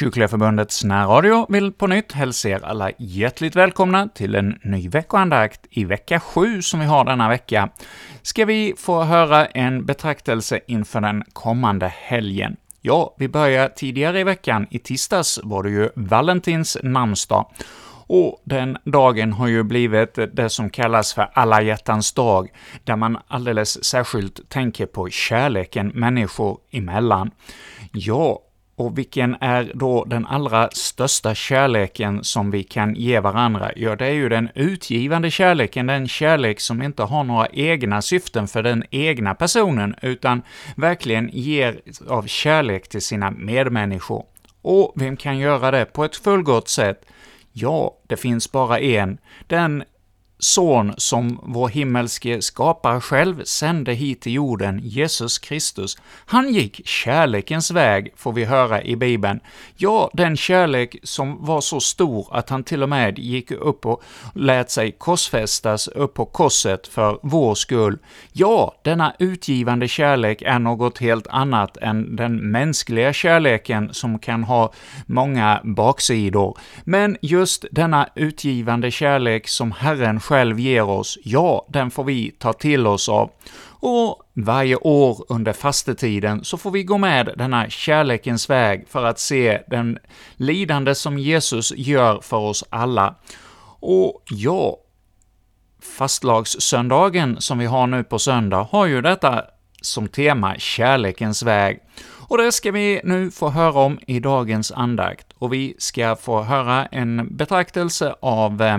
Kyrkliga Förbundets närradio vill på nytt hälsa er alla hjärtligt välkomna till en ny veckoandakt i vecka 7 som vi har denna vecka. Ska vi få höra en betraktelse inför den kommande helgen. Ja, vi börjar tidigare i veckan. I tisdags var det ju Valentins namnsdag, och den dagen har ju blivit det som kallas för alla hjärtans dag, där man alldeles särskilt tänker på kärleken människor emellan. Ja, och vilken är då den allra största kärleken som vi kan ge varandra? Ja, det är ju den utgivande kärleken, den kärlek som inte har några egna syften för den egna personen, utan verkligen ger av kärlek till sina medmänniskor. Och vem kan göra det på ett fullgott sätt? Ja, det finns bara en. Den son som vår himmelske skapare själv sände hit till jorden, Jesus Kristus. Han gick kärlekens väg, får vi höra i Bibeln. Ja, den kärlek som var så stor att han till och med gick upp och lät sig korsfästas upp på korset för vår skull. Ja, denna utgivande kärlek är något helt annat än den mänskliga kärleken som kan ha många baksidor. Men just denna utgivande kärlek som Herren själv ger oss, ja, den får vi ta till oss av. Och varje år under fastetiden så får vi gå med denna kärlekens väg för att se den lidande som Jesus gör för oss alla. Och ja, fastlagssöndagen som vi har nu på söndag har ju detta som tema kärlekens väg. Och det ska vi nu få höra om i dagens andakt, och vi ska få höra en betraktelse av eh,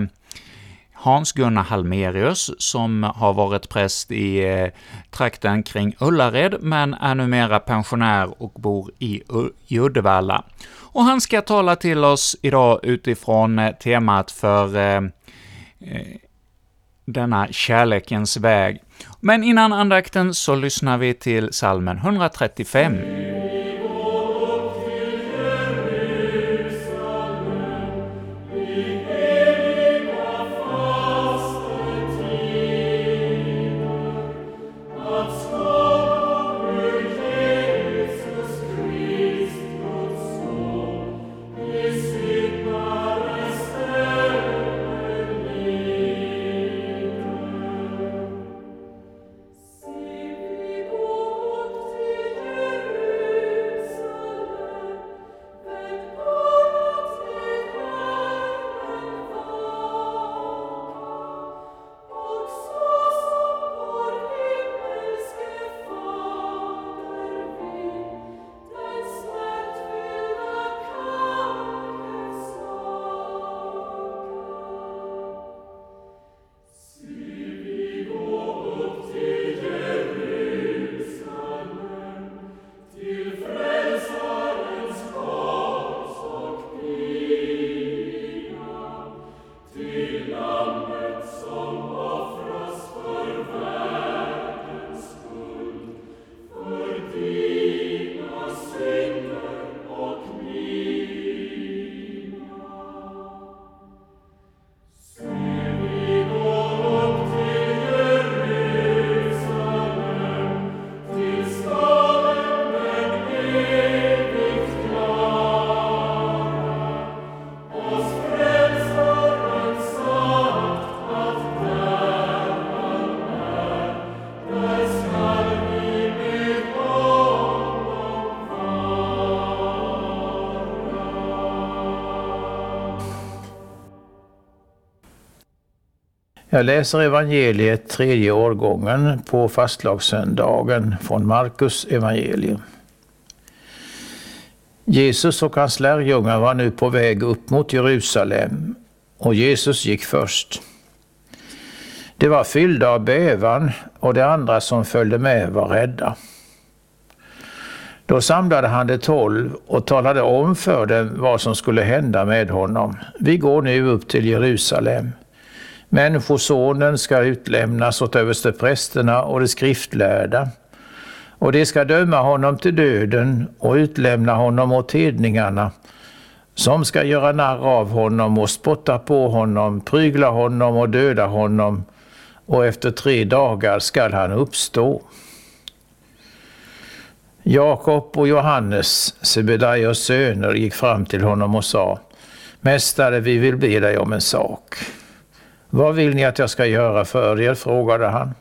Hans-Gunnar Halmerius, som har varit präst i eh, trakten kring Ullared, men är numera pensionär och bor i, i Uddevalla. Och han ska tala till oss idag utifrån eh, temat för eh, eh denna kärlekens väg. Men innan andakten så lyssnar vi till salmen 135. Jag läser evangeliet tredje årgången på fastlagssöndagen från Markus evangelium. Jesus och hans lärjungar var nu på väg upp mot Jerusalem och Jesus gick först. De var fyllda av bävan och de andra som följde med var rädda. Då samlade han de tolv och talade om för dem vad som skulle hända med honom. Vi går nu upp till Jerusalem Människosonen ska utlämnas åt översteprästerna och de skriftlärda, och de ska döma honom till döden och utlämna honom åt hedningarna, som ska göra narr av honom och spotta på honom, prygla honom och döda honom, och efter tre dagar skall han uppstå. Jakob och Johannes, Sebedaios söner, gick fram till honom och sa Mästare, vi vill be dig om en sak. Vad vill ni att jag ska göra för er? frågade han.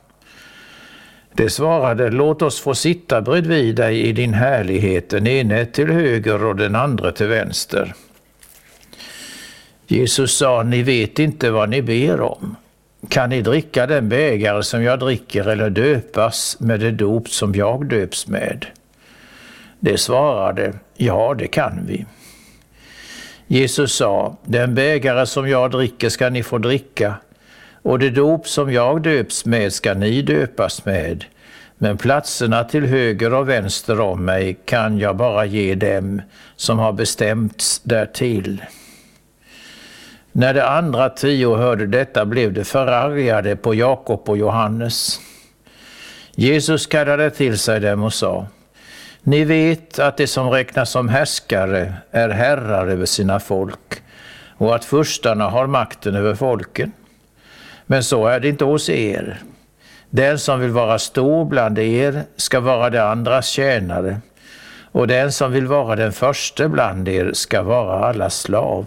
Det svarade, låt oss få sitta bredvid dig i din härlighet, den ene till höger och den andra till vänster. Jesus sa, ni vet inte vad ni ber om. Kan ni dricka den bägare som jag dricker eller döpas med det dop som jag döps med? Det svarade, ja det kan vi. Jesus sa, den bägare som jag dricker ska ni få dricka och det dop som jag döps med ska ni döpas med. Men platserna till höger och vänster om mig kan jag bara ge dem som har bestämts därtill. När de andra tio hörde detta blev de förargade på Jakob och Johannes. Jesus kallade till sig dem och sa ni vet att de som räknas som härskare är herrar över sina folk och att furstarna har makten över folken. Men så är det inte hos er. Den som vill vara stor bland er ska vara de andras tjänare och den som vill vara den första bland er ska vara allas slav.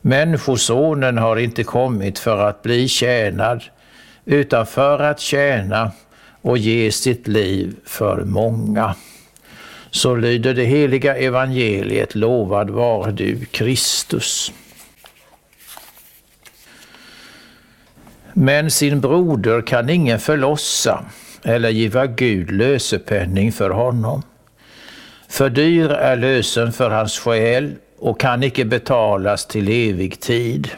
Människosonen har inte kommit för att bli tjänad, utan för att tjäna och ge sitt liv för många. Så lyder det heliga evangeliet, lovad vare du Kristus. Men sin broder kan ingen förlossa eller giva Gud lösepenning för honom. För dyr är lösen för hans själ och kan icke betalas till evig tid.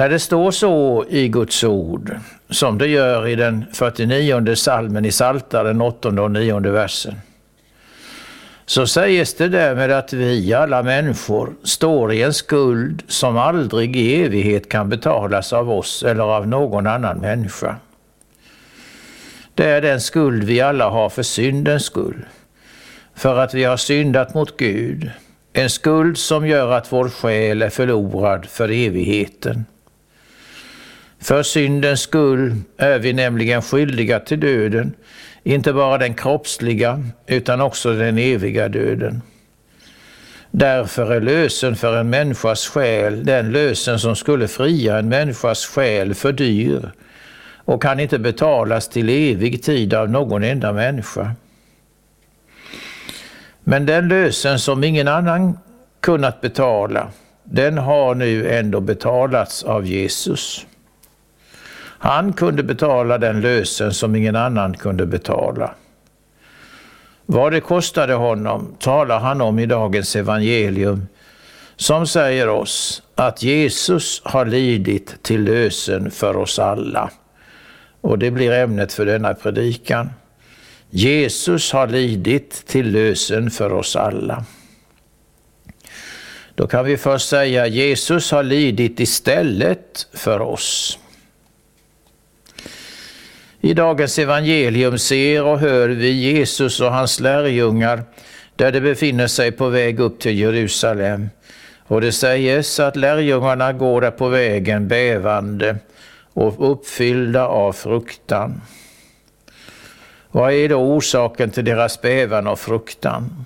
När det står så i Guds ord, som det gör i den 49 salmen i Psaltaren, 8 och 9 versen, så sägs det därmed att vi alla människor står i en skuld som aldrig i evighet kan betalas av oss eller av någon annan människa. Det är den skuld vi alla har för syndens skull för att vi har syndat mot Gud, en skuld som gör att vår själ är förlorad för evigheten. För syndens skull är vi nämligen skyldiga till döden, inte bara den kroppsliga utan också den eviga döden. Därför är lösen för en människas själ den lösen som skulle fria en människas själ för dyr och kan inte betalas till evig tid av någon enda människa. Men den lösen som ingen annan kunnat betala, den har nu ändå betalats av Jesus. Han kunde betala den lösen som ingen annan kunde betala. Vad det kostade honom talar han om i dagens evangelium som säger oss att Jesus har lidit till lösen för oss alla. Och det blir ämnet för denna predikan. Jesus har lidit till lösen för oss alla. Då kan vi först säga Jesus har lidit istället för oss. I dagens evangelium ser och hör vi Jesus och hans lärjungar där de befinner sig på väg upp till Jerusalem. Och det sägs att lärjungarna går där på vägen bävande och uppfyllda av fruktan. Vad är då orsaken till deras bävan och fruktan?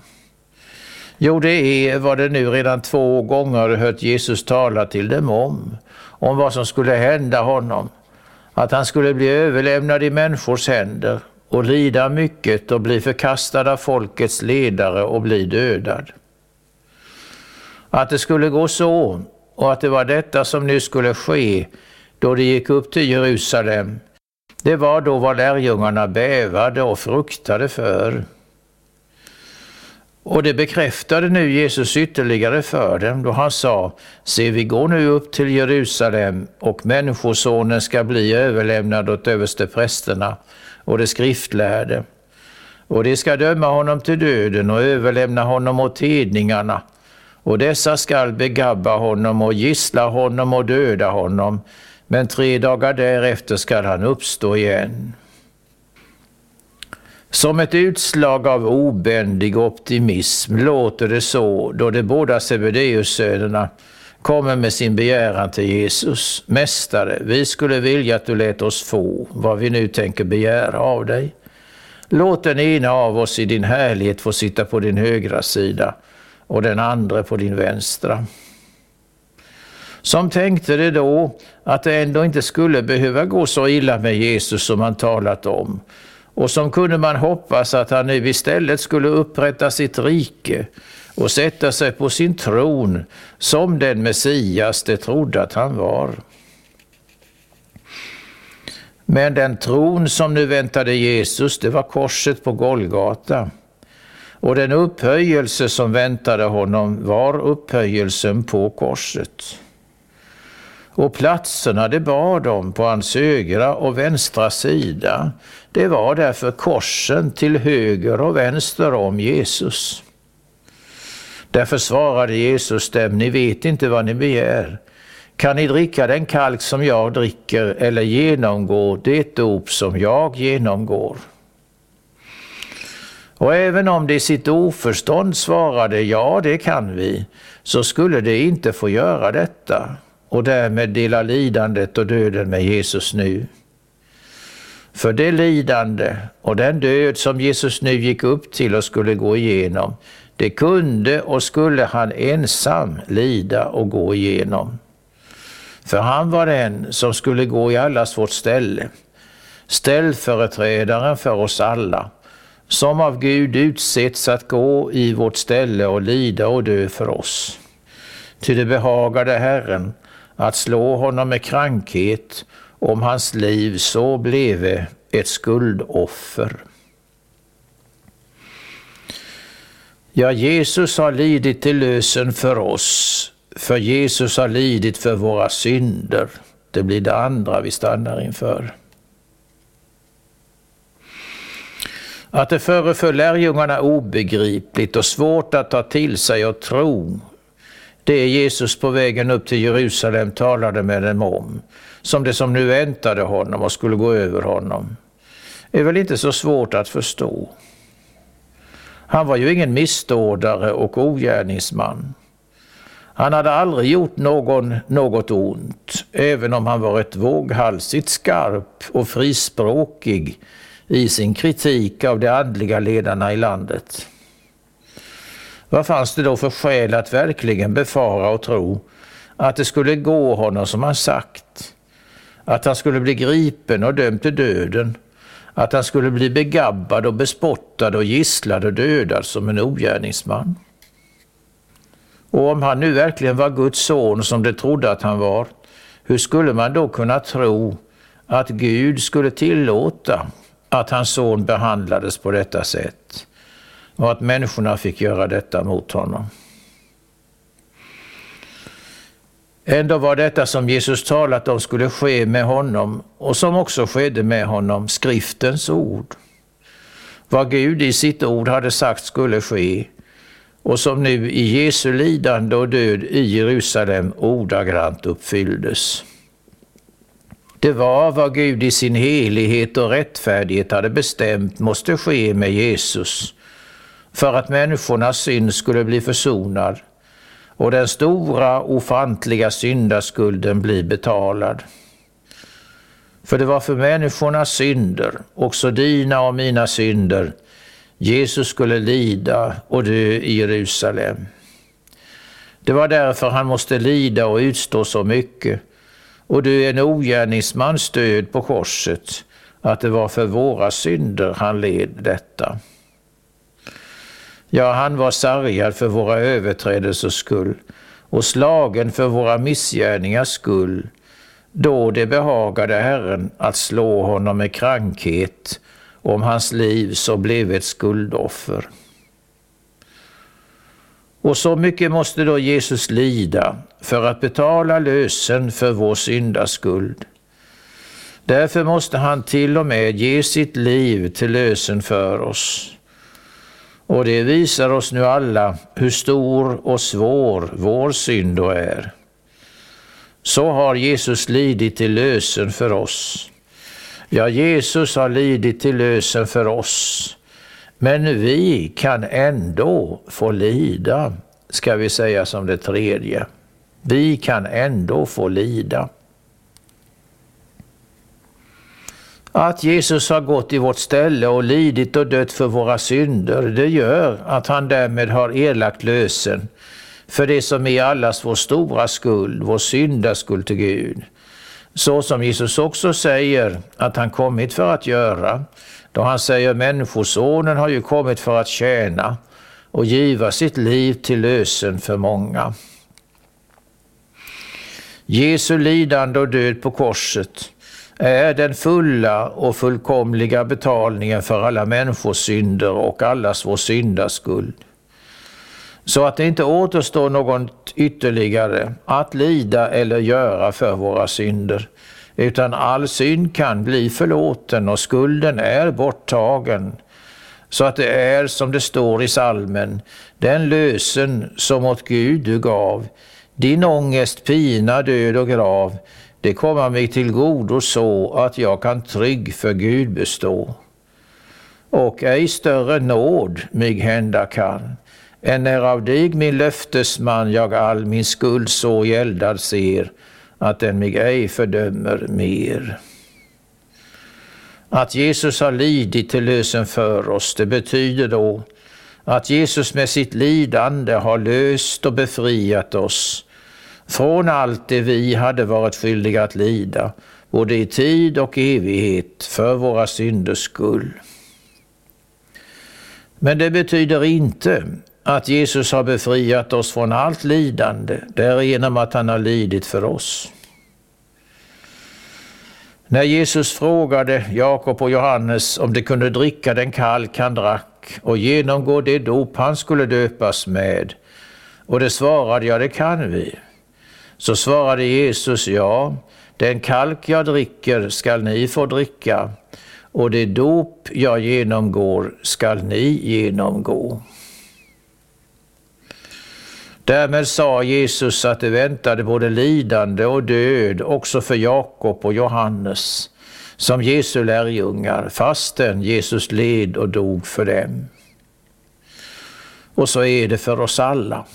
Jo, det är vad de nu redan två gånger hört Jesus tala till dem om, om vad som skulle hända honom, att han skulle bli överlämnad i människors händer och lida mycket och bli förkastad av folkets ledare och bli dödad. Att det skulle gå så och att det var detta som nu skulle ske då de gick upp till Jerusalem det var då vad lärjungarna bävade och fruktade för. Och det bekräftade nu Jesus ytterligare för dem då han sa, se vi går nu upp till Jerusalem och Människosonen ska bli överlämnad åt översteprästerna och de skriftlärde. Och de ska döma honom till döden och överlämna honom åt hedningarna och dessa skall begabba honom och gissla honom och döda honom men tre dagar därefter skall han uppstå igen. Som ett utslag av obändig optimism låter det så då de båda Sebedeussönerna kommer med sin begäran till Jesus. Mästare, vi skulle vilja att du lät oss få vad vi nu tänker begära av dig. Låt den ena av oss i din härlighet få sitta på din högra sida och den andra på din vänstra. Som tänkte det då att det ändå inte skulle behöva gå så illa med Jesus som han talat om och som kunde man hoppas att han nu istället skulle upprätta sitt rike och sätta sig på sin tron som den Messias det trodde att han var. Men den tron som nu väntade Jesus, det var korset på Golgata. Och den upphöjelse som väntade honom var upphöjelsen på korset. Och platserna det bar dem på hans högra och vänstra sida, det var därför korsen till höger och vänster om Jesus. Därför svarade Jesus dem, ni vet inte vad ni begär. Kan ni dricka den kalk som jag dricker eller genomgå det dop som jag genomgår? Och även om de i sitt oförstånd svarade ja, det kan vi, så skulle de inte få göra detta och därmed dela lidandet och döden med Jesus nu. För det lidande och den död som Jesus nu gick upp till och skulle gå igenom, det kunde och skulle han ensam lida och gå igenom. För han var den som skulle gå i allas vårt ställe, ställföreträdaren för oss alla, som av Gud utsetts att gå i vårt ställe och lida och dö för oss. Ty det behagade Herren att slå honom med krankhet om hans liv så bleve ett skuldoffer. Ja, Jesus har lidit till lösen för oss, för Jesus har lidit för våra synder. Det blir det andra vi stannar inför. Att det föreföll lärjungarna obegripligt och svårt att ta till sig och tro, det Jesus på vägen upp till Jerusalem talade med dem om, som det som nu väntade honom och skulle gå över honom, är väl inte så svårt att förstå. Han var ju ingen missdådare och ogärningsman. Han hade aldrig gjort någon något ont, även om han varit våghalsigt skarp och frispråkig i sin kritik av de andliga ledarna i landet. Vad fanns det då för skäl att verkligen befara och tro att det skulle gå honom som han sagt? Att han skulle bli gripen och dömd till döden? Att han skulle bli begabbad och bespottad och gisslad och dödad som en ogärningsman? Och om han nu verkligen var Guds son som de trodde att han var, hur skulle man då kunna tro att Gud skulle tillåta att hans son behandlades på detta sätt och att människorna fick göra detta mot honom? Ändå var detta som Jesus talat om skulle ske med honom och som också skedde med honom skriftens ord. Vad Gud i sitt ord hade sagt skulle ske och som nu i Jesu lidande och död i Jerusalem ordagrant uppfylldes. Det var vad Gud i sin helighet och rättfärdighet hade bestämt måste ske med Jesus för att människornas synd skulle bli försonad och den stora ofantliga syndaskulden bli betalad. För det var för människornas synder, också dina och mina synder, Jesus skulle lida och dö i Jerusalem. Det var därför han måste lida och utstå så mycket och dö en ogärningsmans död på korset, att det var för våra synder han led detta. Ja, han var sargad för våra överträdelsers skull och slagen för våra missgärningars skull, då det behagade Herren att slå honom med krankhet om hans liv så blev ett skuldoffer. Och så mycket måste då Jesus lida för att betala lösen för vår syndaskuld. Därför måste han till och med ge sitt liv till lösen för oss. Och det visar oss nu alla hur stor och svår vår synd då är. Så har Jesus lidit till lösen för oss. Ja, Jesus har lidit till lösen för oss. Men vi kan ändå få lida, ska vi säga som det tredje. Vi kan ändå få lida. Att Jesus har gått i vårt ställe och lidit och dött för våra synder, det gör att han därmed har erlagt lösen för det som är allas vår stora skuld, vår syndaskuld till Gud. Så som Jesus också säger att han kommit för att göra, då han säger Människosonen har ju kommit för att tjäna och giva sitt liv till lösen för många. Jesu lidande och död på korset är den fulla och fullkomliga betalningen för alla människors synder och allas vår syndaskuld. Så att det inte återstår något ytterligare att lida eller göra för våra synder, utan all synd kan bli förlåten och skulden är borttagen. Så att det är som det står i salmen, den lösen som åt Gud du gav, din ångest, pina, död och grav, det kommer mig till godo så att jag kan trygg för Gud bestå. Och ej större nåd mig hända kan, än när av dig min löftesman jag all min skuld så gäldad ser, att den mig ej fördömer mer. Att Jesus har lidit till lösen för oss, det betyder då att Jesus med sitt lidande har löst och befriat oss från allt det vi hade varit skyldiga att lida, både i tid och evighet, för våra synders skull. Men det betyder inte att Jesus har befriat oss från allt lidande därigenom att han har lidit för oss. När Jesus frågade Jakob och Johannes om de kunde dricka den kalk han drack och genomgå det dop han skulle döpas med, och de svarade ja, det kan vi. Så svarade Jesus, ja, den kalk jag dricker skall ni få dricka, och det dop jag genomgår skall ni genomgå. Därmed sa Jesus att det väntade både lidande och död också för Jakob och Johannes som Jesu lärjungar, fastän Jesus led och dog för dem. Och så är det för oss alla.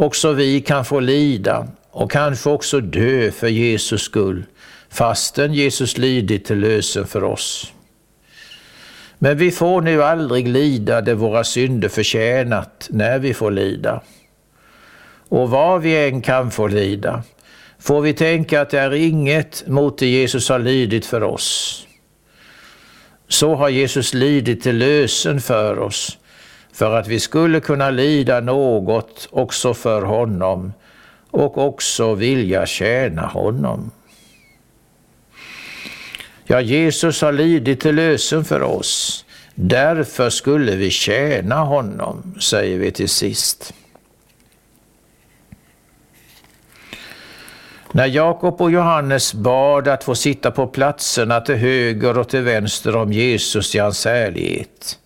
Också vi kan få lida och kanske också dö för Jesus skull, fastän Jesus lidit till lösen för oss. Men vi får nu aldrig lida det våra synder förtjänat när vi får lida. Och vad vi än kan få lida, får vi tänka att det är inget mot det Jesus har lidit för oss. Så har Jesus lidit till lösen för oss, för att vi skulle kunna lida något också för honom och också vilja tjäna honom. Ja, Jesus har lidit till lösen för oss. Därför skulle vi tjäna honom, säger vi till sist. När Jakob och Johannes bad att få sitta på platserna till höger och till vänster om Jesus i hans härlighet,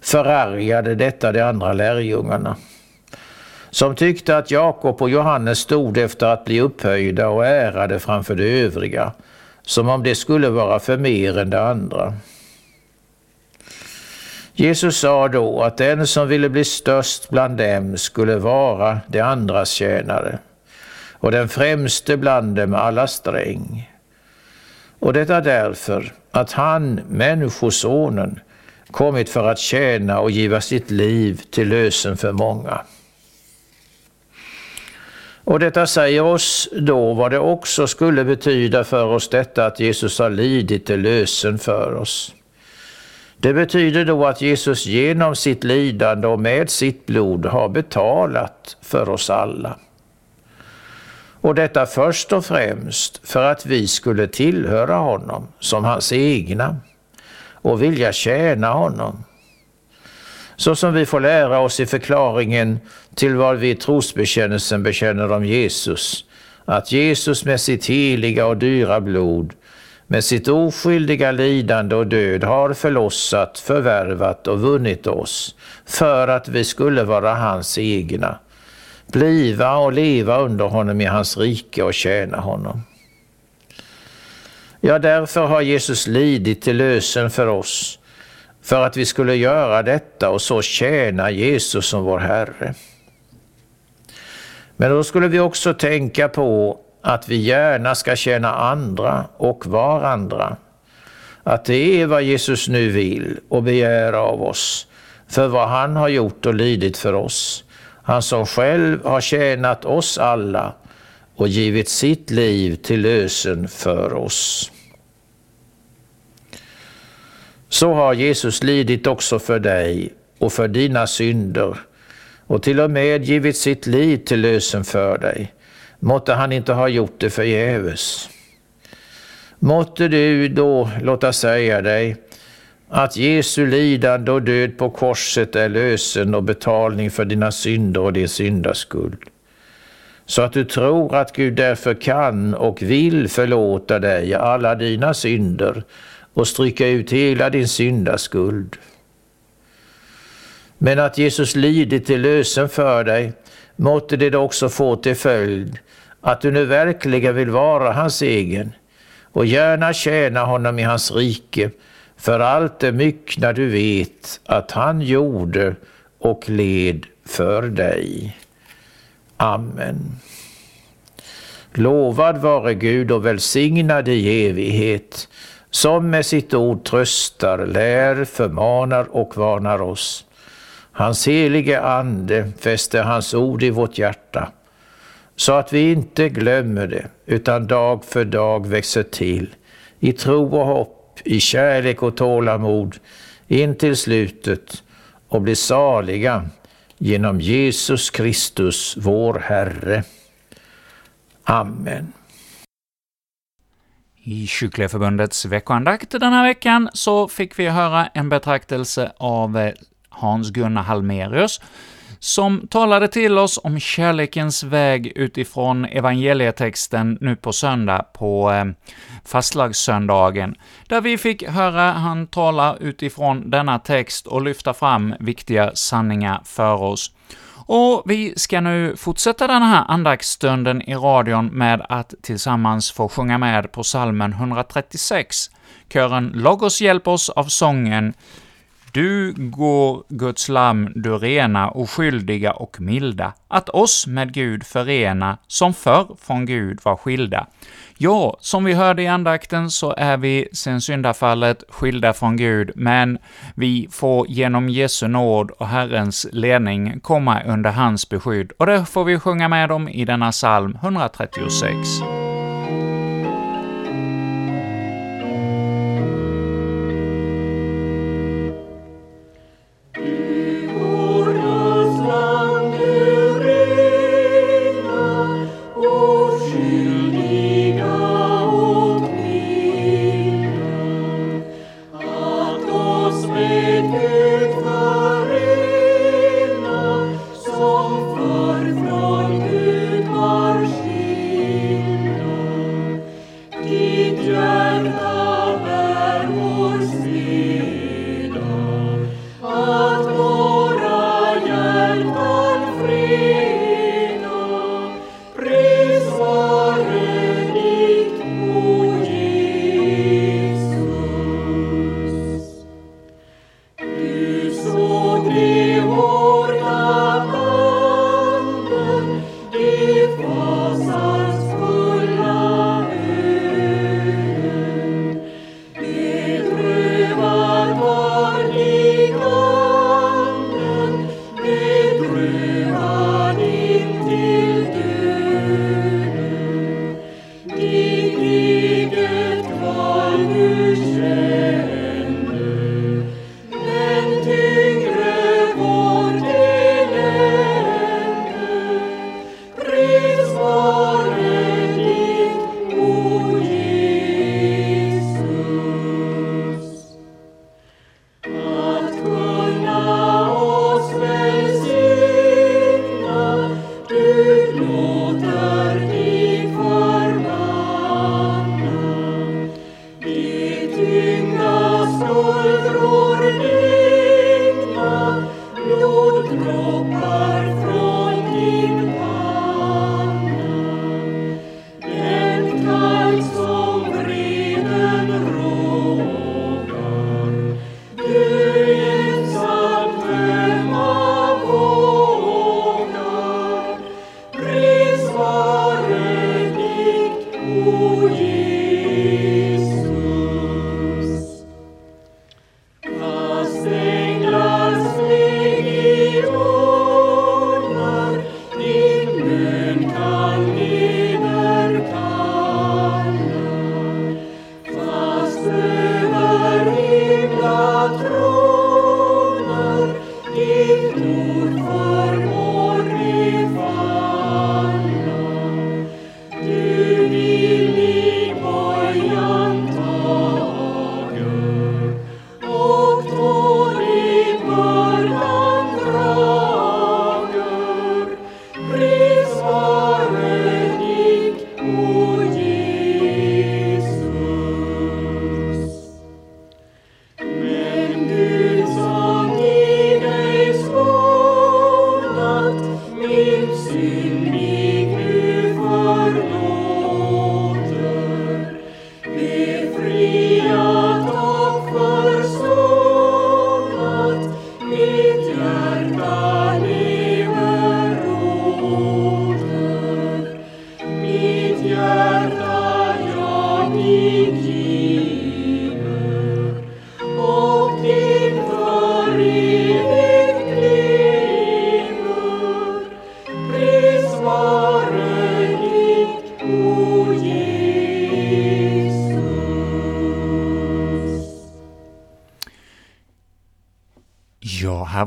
förargade detta de andra lärjungarna, som tyckte att Jakob och Johannes stod efter att bli upphöjda och ärade framför de övriga, som om det skulle vara för mer än de andra. Jesus sa då att den som ville bli störst bland dem skulle vara de andras tjänare och den främste bland dem alla sträng. Och detta därför att han, Människosonen, kommit för att tjäna och giva sitt liv till lösen för många. Och detta säger oss då vad det också skulle betyda för oss detta att Jesus har lidit till lösen för oss. Det betyder då att Jesus genom sitt lidande och med sitt blod har betalat för oss alla. Och detta först och främst för att vi skulle tillhöra honom som hans egna och vilja tjäna honom. Så som vi får lära oss i förklaringen till vad vi i trosbekännelsen bekänner om Jesus, att Jesus med sitt heliga och dyra blod, med sitt oskyldiga lidande och död har förlossat, förvärvat och vunnit oss för att vi skulle vara hans egna bliva och leva under honom i hans rike och tjäna honom. Ja, därför har Jesus lidit till lösen för oss, för att vi skulle göra detta och så tjäna Jesus som vår Herre. Men då skulle vi också tänka på att vi gärna ska tjäna andra och varandra att det är vad Jesus nu vill och begär av oss, för vad han har gjort och lidit för oss. Han som själv har tjänat oss alla och givit sitt liv till lösen för oss. Så har Jesus lidit också för dig och för dina synder och till och med givit sitt liv till lösen för dig. Måtte han inte ha gjort det förgäves. Måtte du då låta säga dig att Jesu lidande och död på korset är lösen och betalning för dina synder och din syndaskuld. Så att du tror att Gud därför kan och vill förlåta dig alla dina synder och stryka ut hela din syndaskuld. Men att Jesus lidit till lösen för dig måtte det också få till följd att du nu verkligen vill vara hans egen och gärna tjäna honom i hans rike för allt det myckna du vet att han gjorde och led för dig. Amen. Lovad vare Gud och välsignad i evighet, som med sitt ord tröstar, lär, förmanar och varnar oss. Hans helige Ande fäster hans ord i vårt hjärta, så att vi inte glömmer det, utan dag för dag växer till i tro och hopp, i kärlek och tålamod, in till slutet och blir saliga genom Jesus Kristus, vår Herre. Amen. I Kyrkliga Förbundets veckoandakt den här veckan så fick vi höra en betraktelse av eh, Hans-Gunnar Halmerius, som talade till oss om kärlekens väg utifrån evangelietexten nu på söndag, på eh, fastlagssöndagen, där vi fick höra han tala utifrån denna text och lyfta fram viktiga sanningar för oss. Och vi ska nu fortsätta den här andaktsstunden i radion med att tillsammans få sjunga med på salmen 136. Kören Logos hjälp oss av sången du går, Guds lamm, du rena, oskyldiga och milda, att oss med Gud förena, som förr från Gud var skilda. Ja, som vi hörde i andakten så är vi sen syndafallet skilda från Gud, men vi får genom Jesu nåd och Herrens ledning komma under hans beskydd, och det får vi sjunga med om i denna psalm 136.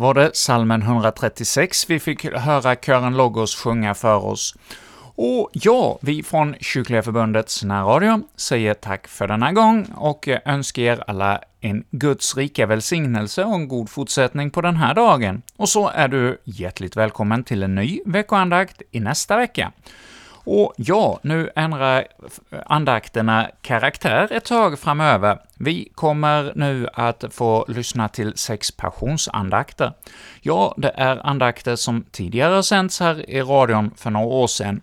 Var det salmen 136 vi fick höra kören Logos sjunga för oss. Och ja, vi från Kyrkliga Förbundets närradio säger tack för denna gång och önskar er alla en Guds rika välsignelse och en god fortsättning på den här dagen. Och så är du hjärtligt välkommen till en ny veckoandakt i nästa vecka. Och ja, nu ändrar andakterna karaktär ett tag framöver. Vi kommer nu att få lyssna till sex passionsandakter. Ja, det är andakter som tidigare sänts här i radion för några år sedan.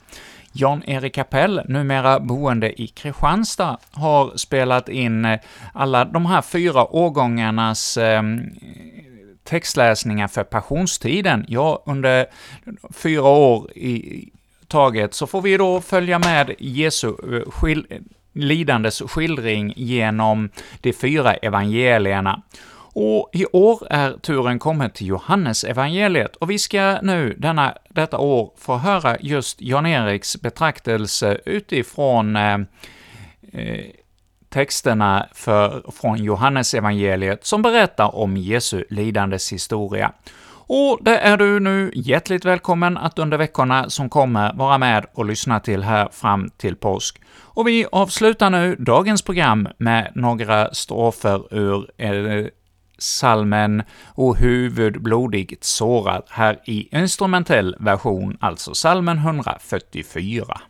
Jan-Erik Kapell, numera boende i Kristianstad, har spelat in eh, alla de här fyra årgångarnas eh, textläsningar för passionstiden. Ja, under fyra år i, taget så får vi då följa med Jesu eh, skil lidandes skildring genom de fyra evangelierna. Och i år är turen kommen till Johannes evangeliet och vi ska nu denna, detta år få höra just Jan-Eriks betraktelse utifrån eh, eh, texterna för, från Johannes evangeliet som berättar om Jesu lidandes historia. Och det är du nu hjärtligt välkommen att under veckorna som kommer vara med och lyssna till här fram till påsk. Och vi avslutar nu dagens program med några strofer ur eh, salmen ”O huvud blodigt sårad” här i instrumentell version, alltså salmen 144.